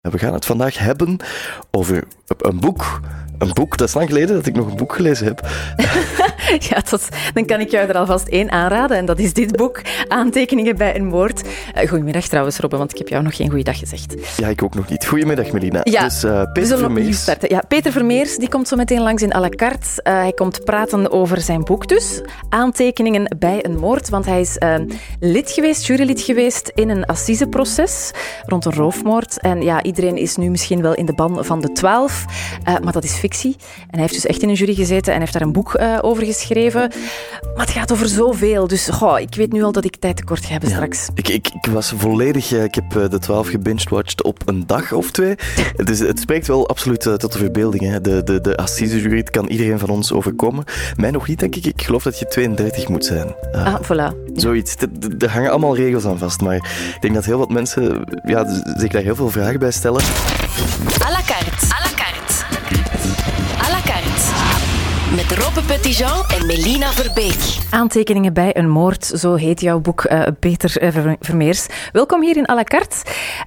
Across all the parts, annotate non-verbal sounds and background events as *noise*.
We gaan het vandaag hebben over een boek. Een boek, dat is lang geleden dat ik nog een boek gelezen heb. *laughs* *laughs* ja, dan kan ik jou er alvast één aanraden. En dat is dit boek, Aantekeningen bij een moord. Uh, goedemiddag trouwens, Robbe, want ik heb jou nog geen goeiedag gezegd. Ja, ik ook nog niet. Goedemiddag, Melina. Ja, dus uh, Peter Vermeers. Ja, Peter Vermeers die komt zo meteen langs in à la carte. Uh, hij komt praten over zijn boek dus, Aantekeningen bij een moord. Want hij is lid geweest, jurylid geweest in een assiseproces rond een roofmoord. En ja, iedereen is nu misschien wel in de ban van de twaalf, maar dat is fictie. En hij heeft dus echt in een jury gezeten en heeft daar een boek over geschreven. Maar het gaat over zoveel, dus goh, ik weet nu al dat ik tijd tekort ga hebben straks. Ik, ik, ik was volledig... Ik heb de twaalf gebingewatcht op een dag of twee. *laughs* Dus het spreekt wel absoluut tot de verbeelding. Hè. De, de, de assisejury, kan iedereen van ons overkomen. Mij nog niet, denk ik. Ik geloof dat je 32 moet zijn. Uh, ah, voilà. Zoiets. Er hangen allemaal regels aan vast. Maar ik denk dat heel wat mensen ja, zich daar heel veel vragen bij stellen. À la carte. Petitjean en Melina Verbeek. Aantekeningen bij een moord, zo heet jouw boek, uh, Peter uh, Vermeers. Welkom hier in à la carte.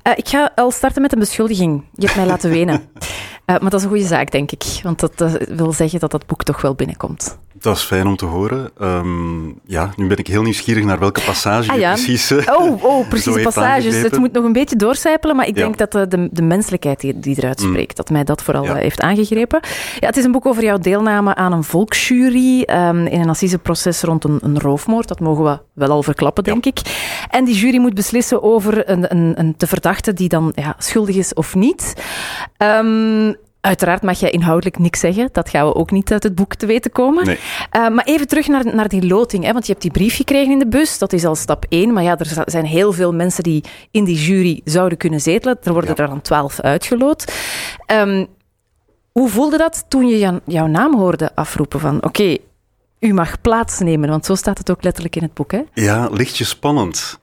Uh, ik ga al starten met een beschuldiging. Je hebt mij laten wenen. *laughs* maar dat is een goede zaak, denk ik. Want dat wil zeggen dat dat boek toch wel binnenkomt. Dat is fijn om te horen. Um, ja, nu ben ik heel nieuwsgierig naar welke passage ah, ja. precies. Oh, oh precies, passages. Het moet nog een beetje doorcijpelen, maar ik denk dat de, de, de, menselijkheid die, die eruit mm. spreekt, dat mij dat vooral heeft aangegrepen. Ja, het is een boek over jouw deelname aan een volksjury um, in een assiseproces rond een, een, roofmoord. Dat mogen we wel al verklappen, denk ik. En die jury moet beslissen over een, een, een te verdachte die dan ja, schuldig is of niet. Um, Uiteraard mag jij inhoudelijk niks zeggen. Dat gaan we ook niet uit het boek te weten komen. Nee. Uh, maar even terug naar, naar die loting. Hè, want je hebt die brief gekregen in de bus. Dat is al stap één. Maar ja, er zijn heel veel mensen die in die jury zouden kunnen zetelen. Er worden er dan twaalf uitgeloot. Um, hoe voelde dat toen je jouw naam hoorde afroepen van... Oké, u mag plaatsnemen. Want zo staat het ook letterlijk in het boek. Hè? Ja, lichtje spannend.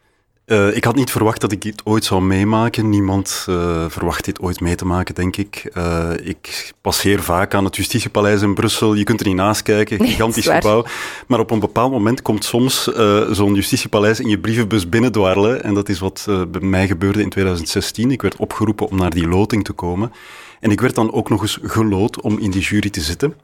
Uh, ik had niet verwacht dat ik dit ooit zou meemaken. Niemand uh, verwacht dit ooit mee te maken, denk ik. Uh, ik passeer vaak aan het Justitiepaleis in Brussel. Je kunt er niet naast kijken, gigantisch gebouw. Maar op een bepaald moment komt soms zo'n Justitiepaleis in je brievenbus binnendwarrelen. En dat is wat bij mij gebeurde in 2016. Ik werd opgeroepen om naar die loting te komen. En ik werd dan ook nog eens geloot om in die jury te zitten.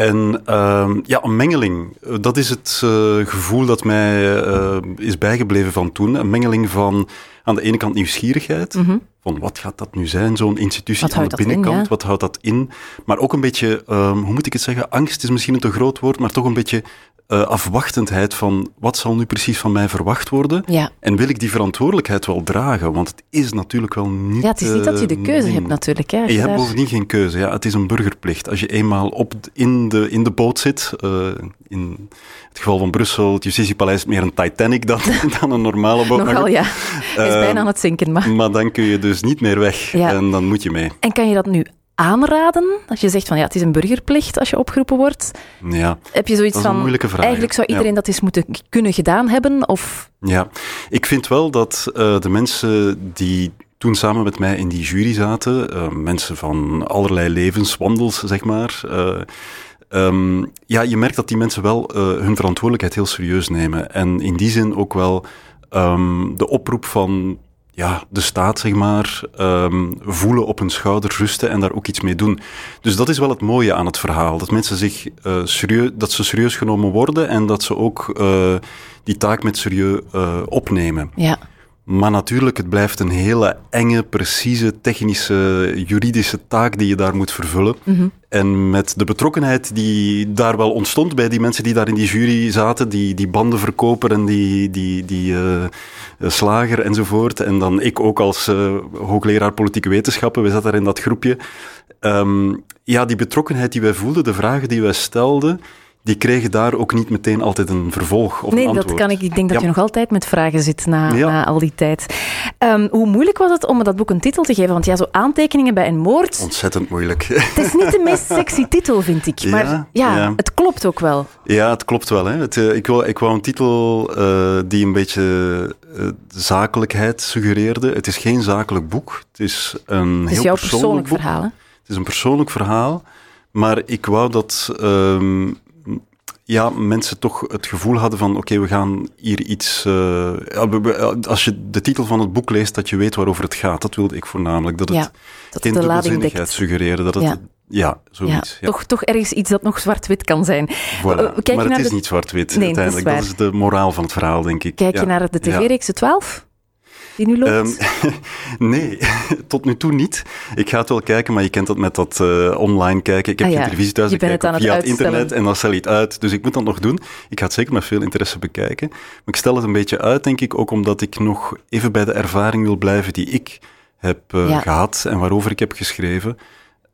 En uh, ja, een mengeling. Dat is het uh, gevoel dat mij uh, is bijgebleven van toen. Een mengeling van aan de ene kant nieuwsgierigheid. Mm -hmm. Van wat gaat dat nu zijn, zo'n institutie wat aan de binnenkant? In, ja? Wat houdt dat in? Maar ook een beetje, um, hoe moet ik het zeggen? Angst is misschien een te groot woord, maar toch een beetje uh, afwachtendheid van wat zal nu precies van mij verwacht worden? Ja. En wil ik die verantwoordelijkheid wel dragen? Want het is natuurlijk wel niet. Ja, het is niet dat je de keuze hebt, natuurlijk. Hè, je, je hebt bovendien geen keuze. Ja, het is een burgerplicht. Als je eenmaal op, in, de, in de boot zit, uh, in het geval van Brussel, het Justitiepaleis is meer een Titanic dan, *laughs* dan een normale boot. Nogal, ja. Is bijna aan het zinken. Maar... maar dan kun je dus niet meer weg ja. en dan moet je mee. En kan je dat nu aanraden? Als je zegt van ja, het is een burgerplicht als je opgeroepen wordt. Ja, Heb je zoiets van, eigenlijk zou iedereen ja. dat eens moeten kunnen gedaan hebben? Of... Ja, ik vind wel dat uh, de mensen die toen samen met mij in die jury zaten, uh, mensen van allerlei levenswandels, zeg maar. Uh, um, ja, je merkt dat die mensen wel hun verantwoordelijkheid heel serieus nemen. En in die zin ook wel um, de oproep van ja, de staat, zeg maar, um, voelen op hun schouder rusten en daar ook iets mee doen. Dus dat is wel het mooie aan het verhaal. Dat mensen zich uh, serieus, dat ze serieus genomen worden en dat ze ook uh, die taak met serieus uh, opnemen. Ja. Maar natuurlijk, het blijft een hele enge, precieze, technische, juridische taak die je daar moet vervullen. Mm -hmm. En met de betrokkenheid die daar wel ontstond bij die mensen die daar in die jury zaten, die, die bandenverkoper en die, die, die uh, slager enzovoort. En dan ik ook als uh, hoogleraar politieke wetenschappen, we zaten daar in dat groepje. Um, ja, die betrokkenheid die wij voelden, de vragen die wij stelden, die kregen daar ook niet meteen altijd een vervolg of nee, een antwoord. dat kan ik. Ik denk dat ja. je nog altijd met vragen zit na, Ja. na al die tijd. Um, hoe moeilijk was het om dat boek een titel te geven? Want ja, zo aantekeningen bij een moord... Ontzettend moeilijk. Het is niet de meest sexy *laughs* titel, vind ik. Maar ja, het klopt ook wel. Ja, het klopt wel. Hè. Het, uh, ik, wou, ik wou een titel uh, die een beetje uh, zakelijkheid suggereerde. Het is geen zakelijk boek. Het is een Het is heel jouw persoonlijk verhaal, hè? Het is een persoonlijk verhaal. Maar ik wou dat... Um, ja, mensen toch het gevoel hadden van oké, we gaan hier iets... Uh, als je de titel van het boek leest, dat je weet waarover het gaat. Dat wilde ik voornamelijk. Dat het ja, dat geen dubbelzinnigheid suggereerde. Dat het, ja. zoiets. Ja, Toch, toch ergens iets dat nog zwart-wit kan zijn. Voilà. Kijk maar het is niet zwart-wit nee, uiteindelijk. Dat is, dat is, de moraal van het verhaal, denk ik. Kijk je naar de tv-reeks 12? Die nu loopt? Um, *laughs* nee, *laughs* tot nu toe niet. Ik ga het wel kijken, maar je kent dat met dat uh, online kijken. Ik heb ah, geen televisie thuis, ik kijk het via het, internet en dan stel je het uit. Dus ik moet dat nog doen. Ik ga het zeker met veel interesse bekijken. Maar ik stel het een beetje uit, denk ik, ook omdat ik nog even bij de ervaring wil blijven die ik heb uh, gehad en waarover ik heb geschreven.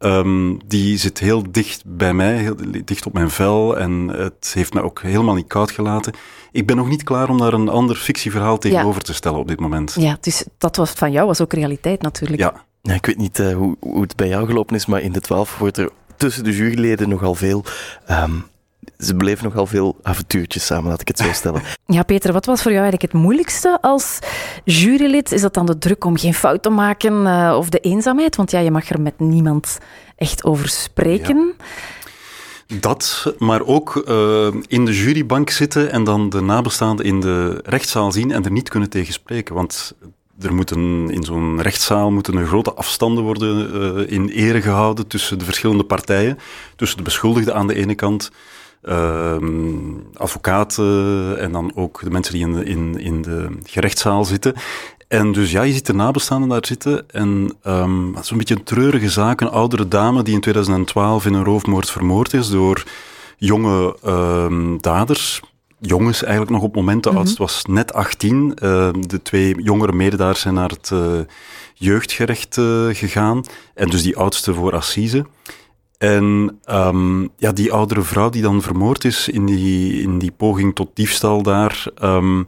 Um, die zit heel dicht bij mij, heel dicht op mijn vel en het heeft me ook helemaal niet koud gelaten. Ik ben nog niet klaar om daar een ander fictieverhaal tegenover te stellen op dit moment. Ja, dus dat was van jou was ook realiteit natuurlijk. Ja. ja ik weet niet uh, hoe, hoe het bij jou gelopen is, maar in de twaalf wordt er tussen de juryleden nogal veel um, ze beleven nogal veel avontuurtjes samen, laat ik het zo *laughs* stellen. Ja, Peter, wat was voor jou eigenlijk het moeilijkste als jurylid? Is dat dan de druk om geen fout te maken uh, of de eenzaamheid? Want ja, je mag er met niemand echt over spreken. Dat, maar ook uh, in de jurybank zitten en dan de nabestaanden in de rechtszaal zien en er niet kunnen tegen spreken. Want er moeten in zo'n rechtszaal moeten er grote afstanden worden uh, in ere gehouden tussen de verschillende partijen. Tussen de beschuldigde aan de ene kant, uh, advocaten en dan ook de mensen die in de, in, in de gerechtszaal zitten. En dus ja, je ziet de nabestaanden daar zitten. En um, het is een beetje een treurige zaak. Een oudere dame die in 2012 in een roofmoord vermoord is door jonge um, daders. Jongens eigenlijk nog op het moment. De mm oudste was net 18. Uh, ehm, de twee jongere mededaars zijn naar het uh, jeugdgerecht uh, gegaan. En dus die oudste voor assise. En um, ja, die oudere vrouw die dan vermoord is in die, in die poging tot diefstal daar, um,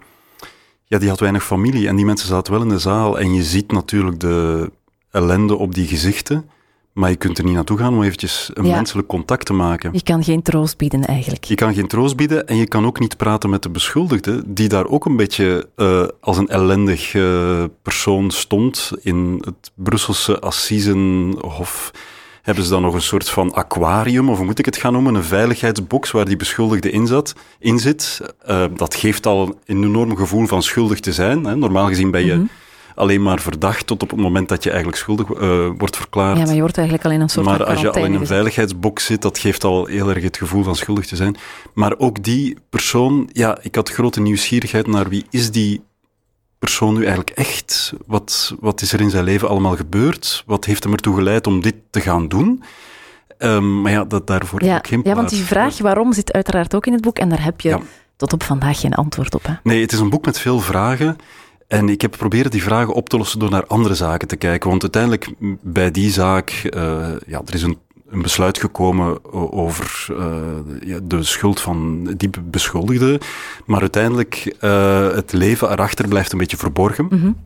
ja, die had weinig familie. En die mensen zaten wel in de zaal. En je ziet natuurlijk de ellende op die gezichten. Maar je kunt er niet naartoe gaan om eventjes een menselijk contact te maken. Je kan geen troost bieden eigenlijk. Je kan geen troost bieden en je kan ook niet praten met de beschuldigde, die daar ook een beetje uh, als een ellendig uh, persoon stond in het Brusselse Assisenhof hebben ze dan nog een soort van aquarium, of hoe moet ik het gaan noemen, een veiligheidsbox waar die beschuldigde in, zat, in zit. Uh, dat geeft al een enorm gevoel van schuldig te zijn. Hè. Normaal gezien ben je... Mhm. alleen maar verdacht tot op het moment dat je eigenlijk schuldig uh, wordt verklaard. Ja, maar je wordt eigenlijk alleen een soort Maar als je al in een veiligheidsbox zit, dat geeft al heel erg het gevoel van schuldig te zijn. Maar ook die persoon, ja, ik had grote nieuwsgierigheid naar wie is die persoon nu eigenlijk echt? Wat, wat is er in zijn leven allemaal gebeurd? Wat heeft hem ertoe geleid om dit te gaan doen? Um, maar ja, dat, daarvoor ja, ook geen Ja, want die vraag waarom zit uiteraard ook in het boek en daar heb je tot op vandaag geen antwoord op. Hè? Nee, het is een boek met veel vragen. En ik heb proberen die vragen op te lossen door naar andere zaken te kijken. Want uiteindelijk bij die zaak, uh, ja, er is een een besluit gekomen over uh, de schuld van die beschuldigde. Maar uiteindelijk, uh, het leven erachter blijft een beetje verborgen. Mm -hmm.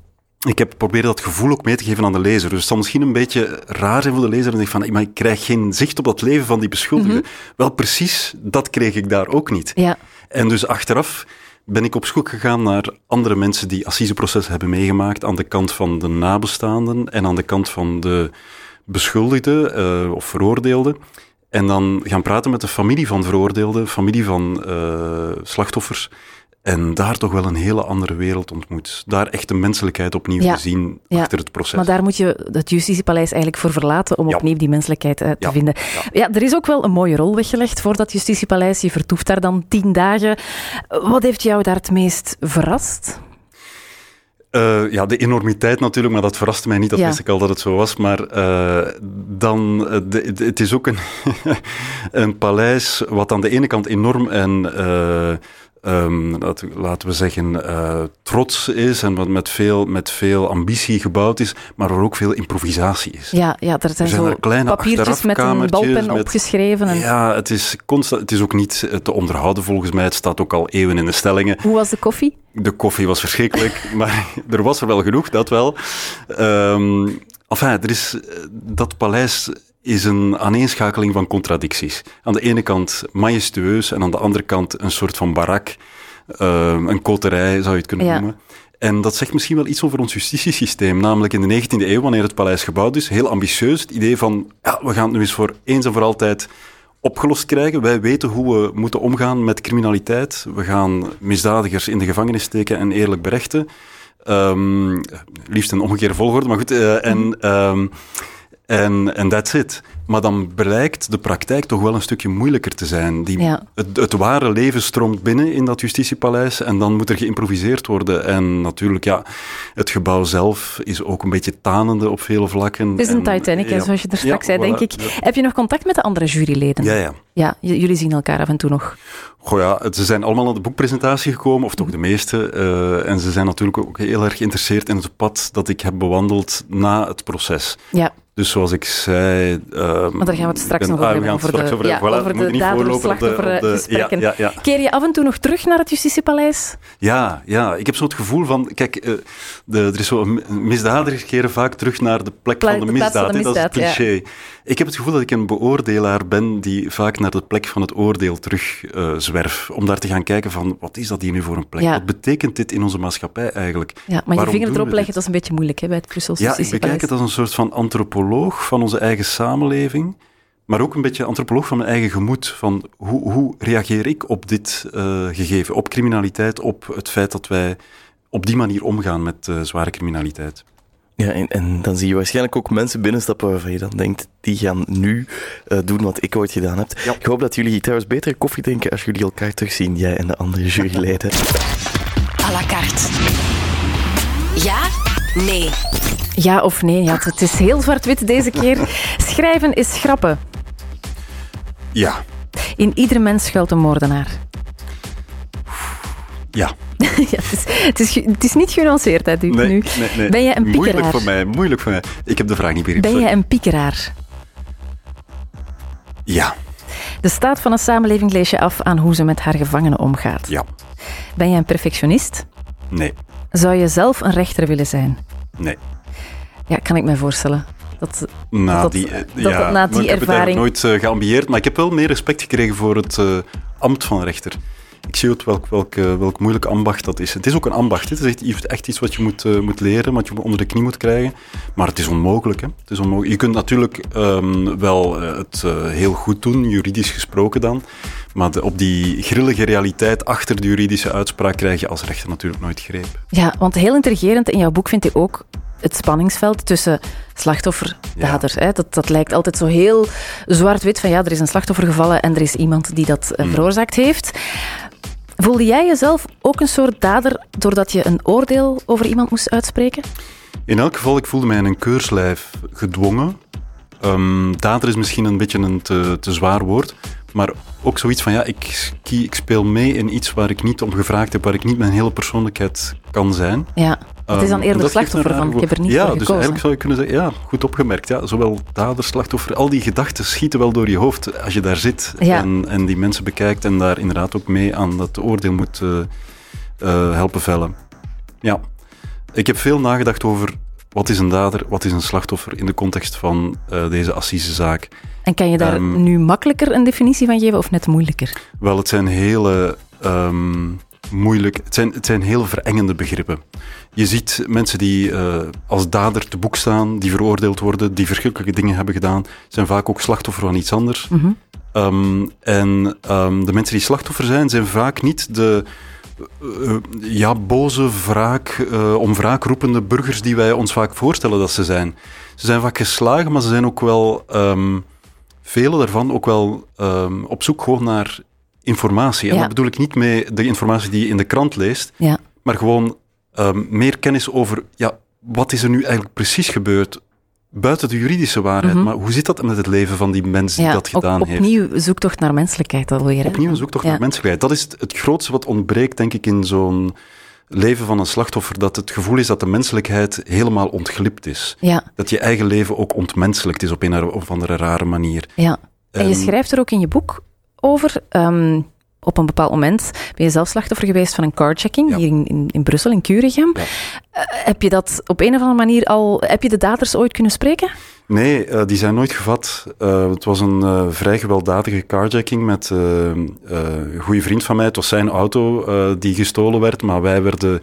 Ik heb proberen dat gevoel ook mee te geven aan de lezer. Dus het zal misschien een beetje raar zijn voor de lezer en denk van, maar ik krijg geen zicht op dat leven van die beschuldigde. Mm -hmm. Wel, precies, dat kreeg ik daar ook niet. Ja. En dus achteraf ben ik op zoek gegaan naar andere mensen die assiseprocessen hebben meegemaakt aan de kant van de nabestaanden en aan de kant van de beschuldigde uh, of veroordeelde. En dan gaan praten met de familie van veroordeelden, familie van uh, slachtoffers. En daar toch wel een hele andere wereld ontmoet. Daar echt de menselijkheid opnieuw ja. te zien ja. achter het proces. Maar daar moet je het Justitiepaleis eigenlijk voor verlaten om ja. opnieuw die menselijkheid uh, te vinden. Ja. er is ook wel een mooie rol weggelegd voor dat Justitiepaleis. Je vertoeft daar dan tien dagen. Wat heeft jou daar het meest verrast? Uh, ja, de enormiteit natuurlijk, maar dat verraste mij niet. Dat ja. wist ik al dat het zo was. Maar uh, dan, uh, de, de, het is ook een, *laughs* een paleis wat aan de ene kant enorm en um, laten we zeggen, uh, trots is en wat met veel, met veel ambitie gebouwd is, maar waar ook veel improvisatie is. Ja, ja er zijn, er zo kleine papiertjes met een balpen met, opgeschreven. En... Ja, het is, constant, het is ook niet te onderhouden volgens mij. Het staat ook al eeuwen in de stellingen. Hoe was de koffie? De koffie was verschrikkelijk, *laughs* maar er was er wel genoeg, dat wel. Um, enfin, er is, dat paleis is een aaneenschakeling van contradicties. Aan de ene kant majestueus en aan de andere kant een soort van barak, uh, een koterij zou je het kunnen noemen. En dat zegt misschien wel iets over ons justitiesysteem. Namelijk in de 19e eeuw, wanneer het paleis gebouwd is, heel ambitieus. Het idee van, ja, we gaan het nu eens voor eens en voor altijd opgelost krijgen. Wij weten hoe we moeten omgaan met criminaliteit. We gaan misdadigers in de gevangenis steken en eerlijk berechten. Um, liefst in omgekeerde volgorde, maar goed. Uh, en, um, en, en that's it. Maar dan blijkt de praktijk toch wel een stukje moeilijker te zijn. Die, het, het, ware leven stroomt binnen in dat justitiepaleis en dan moet er geïmproviseerd worden. En natuurlijk, ja, het gebouw zelf is ook een beetje tanende op vele vlakken. Het is een Titanic, ja. zoals je er straks zei, denk ik. Heb je nog contact met de andere juryleden? Ja, ja. Ja, jullie zien elkaar af en toe nog. Goh ja, ze zijn allemaal naar de boekpresentatie gekomen, of toch de meeste. Uh, en ze zijn natuurlijk ook heel erg geïnteresseerd in het pad dat ik heb bewandeld na het proces. Ja. Dus zoals ik zei... Um, maar daar gaan we het straks nog over hebben. Over de, over, ja, voilà, over de dader-slachtoffer-gesprekken. Ja, ja, Keer je af en toe nog terug naar het Justitiepaleis? Ja, ja, ik heb zo het gevoel van... Kijk, uh, de, er is zo... Misdadigers keren vaak terug naar de plek van de misdaad. De misdaad dat is cliché. Ik heb het gevoel dat ik een beoordelaar ben die vaak naar de plek van het oordeel terug uh, zwerf. Om daar te gaan kijken van, wat is dat hier nu voor een plek? Wat betekent dit in onze maatschappij eigenlijk? Ja, maar je vinger erop leggen, dat is een beetje moeilijk hè, bij het Brusselse Ja, ik bekijk het als een soort van antropologie van onze eigen samenleving, maar ook een beetje antropoloog van mijn eigen gemoed. Van hoe, hoe reageer ik op dit uh, gegeven, op criminaliteit, op het feit dat wij op die manier omgaan met uh, zware criminaliteit. Ja, en, en, dan zie je waarschijnlijk ook mensen binnenstappen waarvan je dan denkt, die gaan nu uh, doen wat ik ooit gedaan heb. Ja. Ik hoop dat jullie trouwens betere koffie drinken als jullie elkaar terugzien, jij en de andere juryleden. à *laughs* la carte. Ja? Nee. Ja of nee? Ja, het is heel zwart-wit deze keer. *laughs* Schrijven is schrappen. Ja. In iedere mens schuilt een moordenaar. Ja. *laughs* ja het, is, het, is, het, is, niet genuanceerd, hè, nu. Nee, nee. Ben je een piekeraar? Moeilijk voor mij, moeilijk voor mij. Ik heb de vraag niet meer. Ben je een piekeraar? Ja. De staat van een samenleving lees je af aan hoe ze met haar gevangenen omgaat. Ja. Ben je een perfectionist? Nee. Zou je zelf een rechter willen zijn? Nee. Ja, kan ik me voorstellen. Dat, na dat, die, dat, ja, na die ik ervaring... heb nooit uh, geambieerd, maar ik heb wel meer respect gekregen voor het uh, ambt van rechter. Ik zie ook welk, welk, welk moeilijk ambacht dat is. Het is ook een ambacht. Het is echt, echt iets wat je moet, moet leren, wat je onder de knie moet krijgen. Maar het is onmogelijk. Hè. Het is onmogelijk. Je kunt natuurlijk um, wel het heel goed doen, juridisch gesproken dan. Maar de, op die grillige realiteit achter de juridische uitspraak krijg je als rechter natuurlijk nooit greep. Ja, want heel intrigerend in jouw boek vind ik ook het spanningsveld tussen slachtoffer dader. Ja. Dat, dat lijkt altijd zo heel zwart-wit van ja, er is een slachtoffer gevallen en er is iemand die dat eh, mm. veroorzaakt heeft. Voelde jij jezelf ook een soort dader doordat je een oordeel over iemand moest uitspreken? In elk geval, ik voelde mij in een keurslijf gedwongen. Um, dader is misschien een beetje een te, te zwaar woord, maar ook zoiets van, ja, ik, ik speel mee in iets waar ik niet om gevraagd heb, waar ik niet mijn hele persoonlijkheid kan zijn. Ja, het is dan ehm, eerder slachtoffer van, ik heb er niet ja, voor dus eigenlijk zou je kunnen zeggen, ja, goed opgemerkt. Ja, zowel dader, slachtoffer, al die gedachten schieten wel door je hoofd als je daar zit en, en die mensen bekijkt en daar inderdaad ook mee aan dat oordeel moet uh, uh, helpen vellen. Ja, ik heb veel nagedacht over wat is een dader, wat is een slachtoffer in de context van uh, deze assisezaak. En kan je daar um, nu makkelijker een definitie van geven of net moeilijker? Wel, het zijn hele um, moeilijk, het zijn, het zijn heel verengende begrippen. Je ziet mensen die uh, als dader te boek staan, die veroordeeld worden, die verschrikkelijke dingen hebben gedaan, zijn vaak ook slachtoffer van iets anders. Mm -hmm. um, en de mensen die slachtoffer zijn, zijn vaak niet de uh, ja, boze wraak, uh, om wraak roepende burgers die wij ons vaak voorstellen dat ze zijn. Ze zijn vaak geslagen, maar ze zijn ook wel, um, vele daarvan, ook wel um, op zoek gewoon naar informatie. En ja. dat bedoel ik niet mee de informatie die je in de krant leest, ja. maar gewoon um, meer kennis over, ja, wat is er nu eigenlijk precies gebeurd? Buiten de juridische waarheid. Mm -hmm. Maar hoe zit dat met het leven van die mens die ja, dat gedaan op, heeft? Opnieuw zoektocht naar menselijkheid alweer. Opnieuw een zoektocht ja. naar menselijkheid. Dat is het, het grootste wat ontbreekt, denk ik, in zo'n leven van een slachtoffer. Dat het gevoel is dat de menselijkheid helemaal ontglipt is. Ja. Dat je eigen leven ook ontmenselijkt is op een of andere rare manier. Ja. En, en je schrijft er ook in je boek over... Um, op een bepaald moment ben je zelf slachtoffer geweest van een carjacking ja. hier in, in, in, Brussel, in. Ja. Uh, heb je dat op een of andere manier al... Heb je de daders ooit kunnen spreken? Nee, uh, die zijn nooit gevat. Uh, het was een vrij gewelddadige carjacking met een goede vriend van mij. Het was zijn auto die gestolen werd, maar wij werden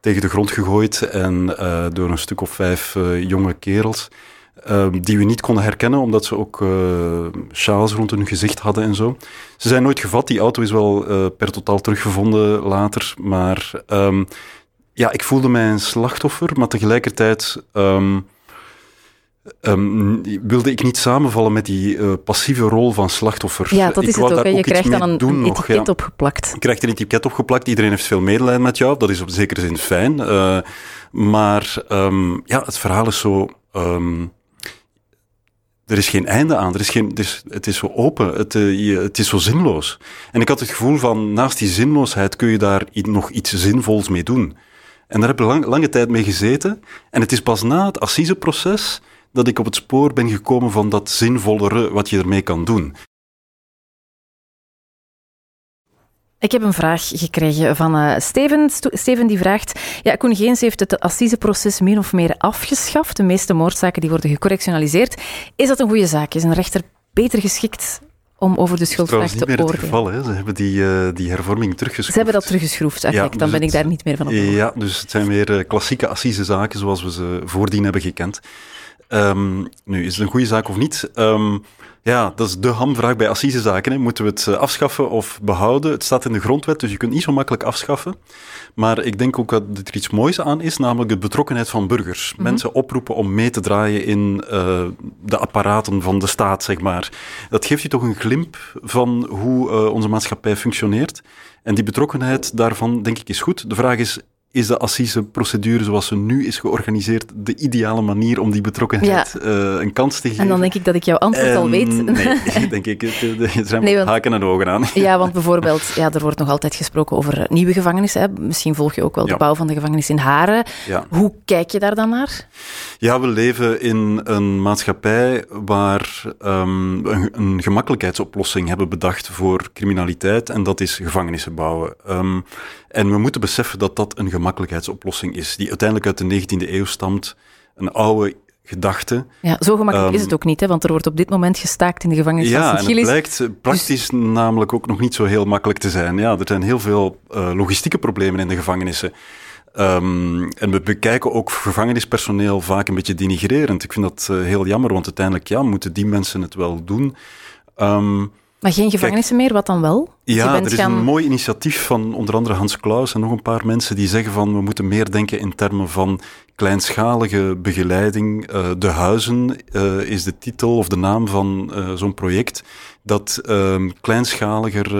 tegen de grond gegooid en door een stuk of vijf jonge kerels. Ehm, die we niet konden herkennen, omdat ze ook uh, sjaals rond hun gezicht hadden en zo. Ze zijn nooit gevat. Die auto is wel uh, per totaal teruggevonden later. Maar um, ja, ik voelde mij een slachtoffer, maar tegelijkertijd um, wilde ik niet samenvallen met die uh, passieve rol van slachtoffer. Ja, dat ik is het ook. Je krijgt dan een, een etiket nog, ja. opgeplakt. Je krijgt een etiket opgeplakt. Iedereen heeft veel medelijden met jou. Dat is op zekere zin fijn. Uh, maar ja, het verhaal is zo er is geen einde aan. Er is geen, is, het is zo open. Het, uh, je, het is zo zinloos. En ik had het gevoel van, naast die zinloosheid kun je daar nog iets zinvols mee doen. En daar heb ik lang, lange tijd mee gezeten. En het is pas na het assiseproces dat ik op het spoor ben gekomen van dat zinvollere wat je ermee kan doen. Ik heb een vraag gekregen van uh, Steven. Steven die vraagt, ja, Koen Geens heeft het assiseproces min of meer afgeschaft. De meeste moordzaken die worden gecorrectionaliseerd. Is dat een goede zaak? Is een rechter beter geschikt om over de schuldvraag te oordelen? Dat is niet meer het geval. Hè. Ze hebben die, uh, die hervorming teruggeschroefd. Ze hebben dat teruggeschroefd. Ja, dan dus ben ik daar niet meer van op Ja, dus het zijn weer uh, klassieke assisezaken zoals we ze voordien hebben gekend. Um, nu, is het een goede zaak of niet? Um, ja, dat is de hamvraag bij assisezaken. Moeten we het eh, afschaffen of behouden? Het staat in de grondwet, dus je kunt niet zo makkelijk afschaffen. Maar ik denk ook dat er iets moois aan is, namelijk de betrokkenheid van burgers. Mhm. Mensen oproepen om mee te draaien in uh, de apparaten van de staat, zeg maar. Dat geeft je toch een glimp van hoe uh, onze maatschappij functioneert. En die betrokkenheid daarvan, denk ik, is goed. De vraag is, is de assiseprocedure zoals ze nu is georganiseerd de ideale manier om die betrokkenheid ja. uh, een kans te geven? En dan denk ik dat ik jouw antwoord al weet. *laughs* Nee, denk ik. Er zijn nee, want, haken en ogen aan. Ja, want *laughs* bijvoorbeeld, ja, er wordt nog altijd gesproken over nieuwe gevangenissen. Hè. Misschien volg je ook wel de bouw van de gevangenis in Haren. Ja. Hoe kijk je daar dan naar? Ja, we leven in een maatschappij waar um, een, een, gemakkelijkheidsoplossing hebben bedacht voor criminaliteit en dat is gevangenissen bouwen. Um, en we moeten beseffen dat dat een gemakkelijkheidsoplossing is, die uiteindelijk uit de 19e eeuw stamt. Een oude gedachte. Ja, zo gemakkelijk is het ehm, ook niet, hè, want er wordt op dit moment gestaakt in de gevangenis ja, het blijkt praktisch dus- namelijk ook nog niet zo heel makkelijk te zijn. Ja, er zijn heel veel uh, logistieke problemen in de gevangenissen. Um, en we bekijken ook gevangenispersoneel vaak een beetje denigrerend. Ik vind dat uh, heel jammer, want uiteindelijk ja, moeten die mensen het wel doen. Um, maar geen gevangenissen meer, wat dan wel? Ja, er is een mooi initiatief van onder andere Hans Klaus en nog een paar mensen die zeggen van we moeten meer denken in termen van kleinschalige begeleiding. Uh, de Huizen uh, is de titel of de naam van uh, zo'n project dat um, kleinschaliger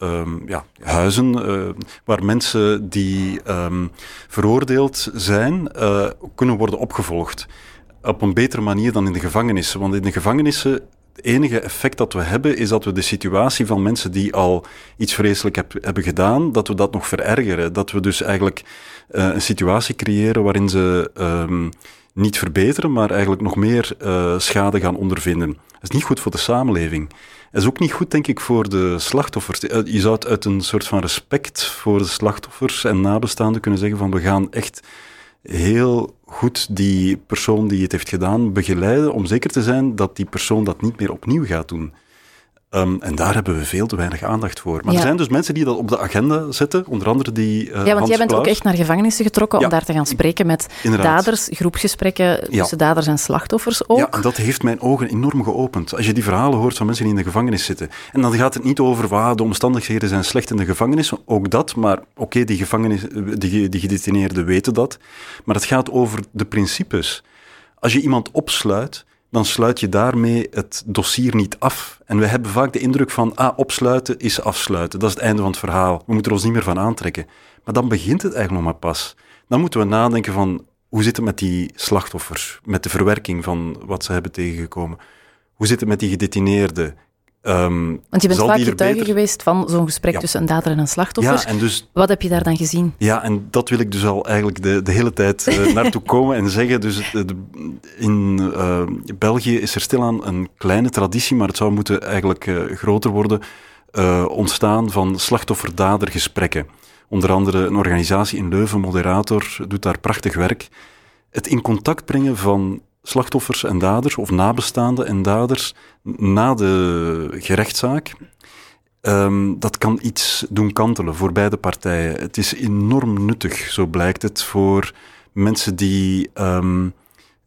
um, ja, huizen waar mensen die um, veroordeeld zijn kunnen worden opgevolgd op een betere manier dan in de gevangenissen. Want in de gevangenissen enige effect dat we hebben, is dat we de situatie van mensen die al iets vreselijk heb, hebben gedaan, dat we dat nog verergeren. Dat we dus eigenlijk uh, een situatie creëren waarin ze um, niet verbeteren, maar eigenlijk nog meer uh, schade gaan ondervinden. Dat is niet goed voor de samenleving. Dat is ook niet goed, denk ik, voor de slachtoffers. Eh, je zou het uit een soort van respect voor de slachtoffers en nabestaanden kunnen zeggen van we gaan echt heel goed die persoon die het heeft gedaan begeleiden om zeker te zijn dat die persoon dat niet meer opnieuw gaat doen. Um, en daar hebben we veel te weinig aandacht voor. Maar er zijn dus mensen die dat op de agenda zetten, onder andere die. Uh, ja, want jij bent ook echt naar gevangenissen getrokken om daar te gaan spreken met daders, groepsgesprekken tussen daders en slachtoffers ook. Ja, en dat heeft mijn ogen enorm geopend. Als je die verhalen hoort van mensen die in de gevangenis zitten. En dan gaat het niet over waar de omstandigheden zijn slecht in de gevangenis, ook dat, maar oké, die, gevangenis, die, die gedetineerden weten dat. Maar het gaat over de principes. Als je iemand opsluit dan sluit je daarmee het dossier niet af. En we hebben vaak de indruk van, ah, opsluiten is afsluiten. Dat is het einde van het verhaal. We moeten er ons niet meer van aantrekken. Maar dan begint het eigenlijk nog maar pas. Dan moeten we nadenken van, hoe zit het met die slachtoffers? Met de verwerking van wat ze hebben tegengekomen? Hoe zit het met die gedetineerden? Um, Want je bent vaak getuige geweest van zo'n gesprek tussen een dader en een slachtoffer. Ja, en dus, Wat heb je daar dan gezien? Ja, en dat wil ik dus al eigenlijk de, de hele tijd uh, *laughs* naartoe komen en zeggen. Dus in uh, België is er stilaan een kleine traditie, maar het zou moeten eigenlijk groter worden, ontstaan van slachtoffer-dader gesprekken. Onder andere een organisatie in Leuven, Moderator, doet daar prachtig werk. Het in contact brengen van slachtoffers en daders, of nabestaanden en daders, na de gerechtszaak. Um, dat kan iets doen kantelen voor beide partijen. Het is enorm nuttig, zo blijkt het, voor mensen die um,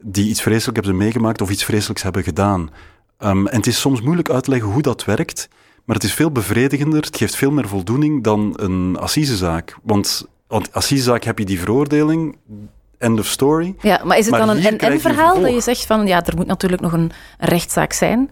die iets vreselijks hebben meegemaakt of iets vreselijks hebben gedaan. Ehm, en het is soms moeilijk uit te leggen hoe dat werkt, maar het is veel bevredigender, het geeft veel meer voldoening dan een assisezaak. Want, want assisezaak heb je die veroordeling, end of story. Ja, maar is het dan een en-verhaal dat je zegt van, ja, er moet natuurlijk nog een rechtszaak zijn?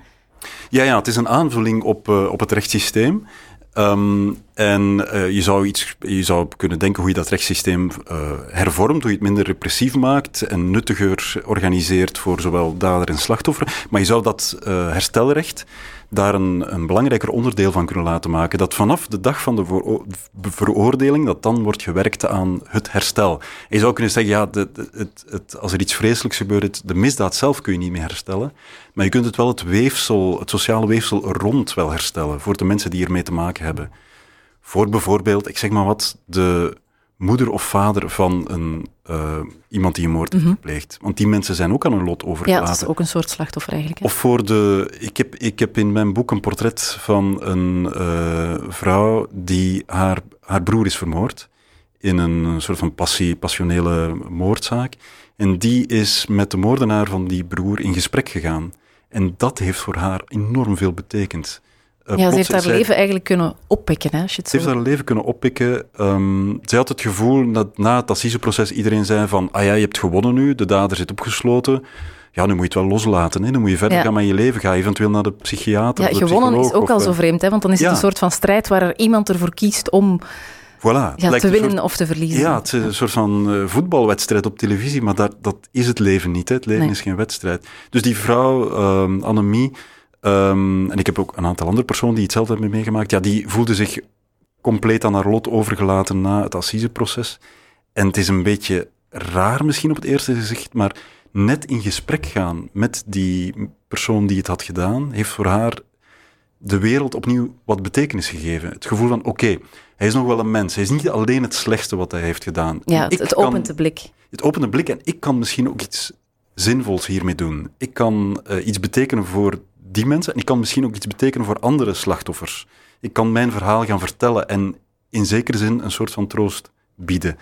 Ja, ja, het is een aanvulling op, uh, op het rechtssysteem. Um, en uh, je, zou iets, je zou kunnen denken hoe je dat rechtssysteem uh, hervormt, hoe je het minder repressief maakt en nuttiger organiseert voor zowel dader en slachtoffer. Maar je zou dat herstelrecht daar een, belangrijker onderdeel van kunnen laten maken. Dat vanaf de dag van de veroordeling, dat dan wordt gewerkt aan het herstel. je zou kunnen zeggen, ja, het, het, als er iets vreselijks gebeurt, de misdaad zelf kun je niet meer herstellen. Maar je kunt het wel het weefsel, het sociale weefsel rond wel herstellen, voor de mensen die ermee te maken hebben. Voor bijvoorbeeld, ik zeg maar wat, de moeder of vader van een, uh, iemand die een moord heeft mhm. gepleegd. Want die mensen zijn ook aan hun lot overgelaten. Ja, dat is ook een soort slachtoffer eigenlijk. Of voor de... Ik heb, ik heb in mijn boek een portret van een uh, vrouw die haar, haar broer is vermoord. In een soort van passie, passionele moordzaak. En die is met de moordenaar van die broer in gesprek gegaan. En dat heeft voor haar enorm veel betekend. Uh, ja, ze heeft haar leven eigenlijk kunnen oppikken. Hè, als je het ze heeft haar leven kunnen oppikken. Um, zij had het gevoel dat na het assiseproces iedereen zei van ah ja, je hebt gewonnen nu, de dader zit opgesloten. Ja, nu moet je het wel loslaten. Hè. Dan moet je verder gaan met je leven. Ga eventueel naar de psychiater. Ja, gewonnen is ook al zo vreemd, hè, want dan is het een soort van strijd waar er iemand ervoor kiest om Voilà. Ja, te winnen of te verliezen. Ja, het is een soort van uh, voetbalwedstrijd op televisie, maar dat, dat is het leven niet. Hè. Het leven is geen wedstrijd. Dus die vrouw, um, Annemie, um, en ik heb ook een aantal andere personen die hetzelfde hebben meegemaakt, ja, die voelde zich compleet aan haar lot overgelaten na het assiseproces. En het is een beetje raar misschien op het eerste gezicht, maar net in gesprek gaan met die persoon die het had gedaan, heeft voor haar de wereld opnieuw wat betekenis gegeven. Het gevoel van, oké, hij is nog wel een mens. Hij is niet alleen het slechtste wat hij heeft gedaan. Ja, het, het opent de blik. Het opent de blik en ik kan misschien ook iets zinvols hiermee doen. Ik kan uh, iets betekenen voor die mensen en ik kan misschien ook iets betekenen voor andere slachtoffers. Ik kan mijn verhaal gaan vertellen en in zekere zin een soort van troost bieden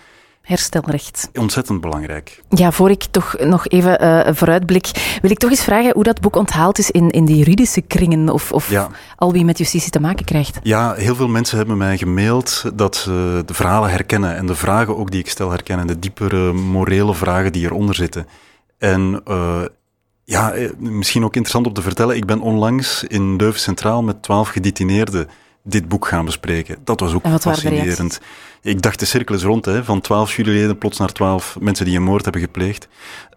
herstelrecht. Ontzettend belangrijk. Ja, voor ik toch nog even uh, vooruitblik, wil ik toch eens vragen hoe dat boek onthaald is in, in de juridische kringen of, of al wie met justitie te maken krijgt. Ja, heel veel mensen hebben mij gemaild dat ze de verhalen herkennen en de vragen ook die ik stel herkennen, de diepere morele vragen die eronder zitten. En uh, ja, eh, misschien ook interessant om te vertellen, ik ben onlangs in Leuven Centraal met twaalf gedetineerden dit boek gaan bespreken. Dat was ook fascinerend. Ik dacht, de cirkel is rond, hè, van twaalf juryleden plots naar twaalf mensen die een moord hebben gepleegd.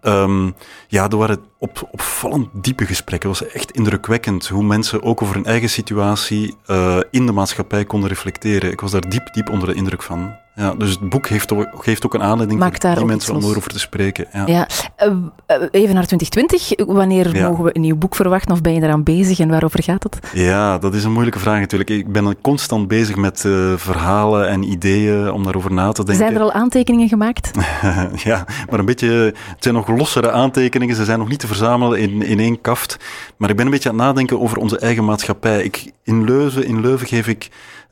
Um, ja, er waren op, opvallend diepe gesprekken. Het was echt indrukwekkend hoe mensen ook over hun eigen situatie uh, in de maatschappij konden reflecteren. Ik was daar diep, diep onder de indruk van. Ja, dus het boek heeft, geeft ook een aanleiding Maakt voor die mensen om erover te spreken. Ja. ja. Uh, even naar 2020. Wanneer mogen we een nieuw boek verwachten of ben je eraan bezig en waarover gaat het? Ja, dat is een moeilijke vraag natuurlijk. Ik ben constant bezig met uh, verhalen en ideeën om daarover na te denken. Zijn er al aantekeningen gemaakt? *laughs* ja, maar een beetje... Het zijn nog lossere aantekeningen. Ze zijn nog niet te verzamelen in, in één kaft. Maar ik ben een beetje aan het nadenken over onze eigen maatschappij. Ik, in, Leuven, in Leuven geef ik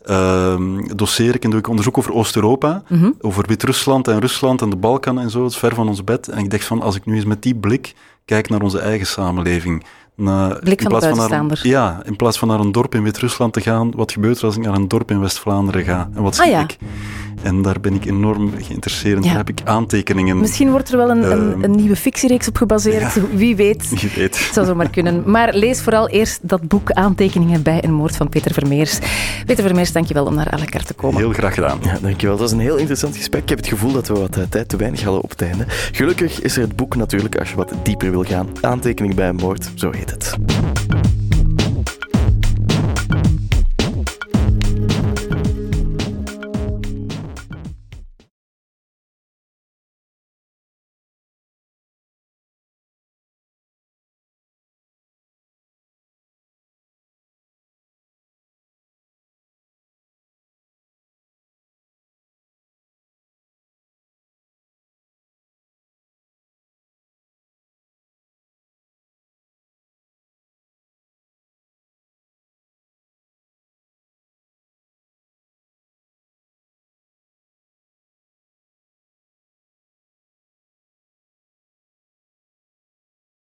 uh, doseer ik en doe ik onderzoek over Oost-Europa, mhm. over Wit-Rusland en Rusland en de Balkan en zo, het is ver van ons bed. En ik dacht van, als ik nu eens met die blik kijk naar onze eigen samenleving, na, Blik van in plaats van naar, Ja, in plaats van naar een dorp in Wit-Rusland te gaan, wat gebeurt er als ik naar een dorp in West-Vlaanderen ga? En wat ah, zie ja. ik? En daar ben ik enorm geïnteresseerd in. Daar heb ik aantekeningen. Misschien wordt er wel een, een, ehm, een nieuwe fictiereeks op gebaseerd. *laughs* Wie weet. Wie weet. Het *laughs* zou zomaar kunnen. Maar lees vooral eerst dat boek Aantekeningen bij een moord van Peter Vermeers. Peter Vermeers, dankjewel om naar Alekar te komen. Heel graag gedaan. Ja, dankjewel. Dat was een heel interessant gesprek. Ik heb het gevoel dat we wat eh, tijd te weinig hadden op het einde. Gelukkig is er het boek natuurlijk, als je wat dieper wil gaan. Aantekening bij een moord, zo heet het.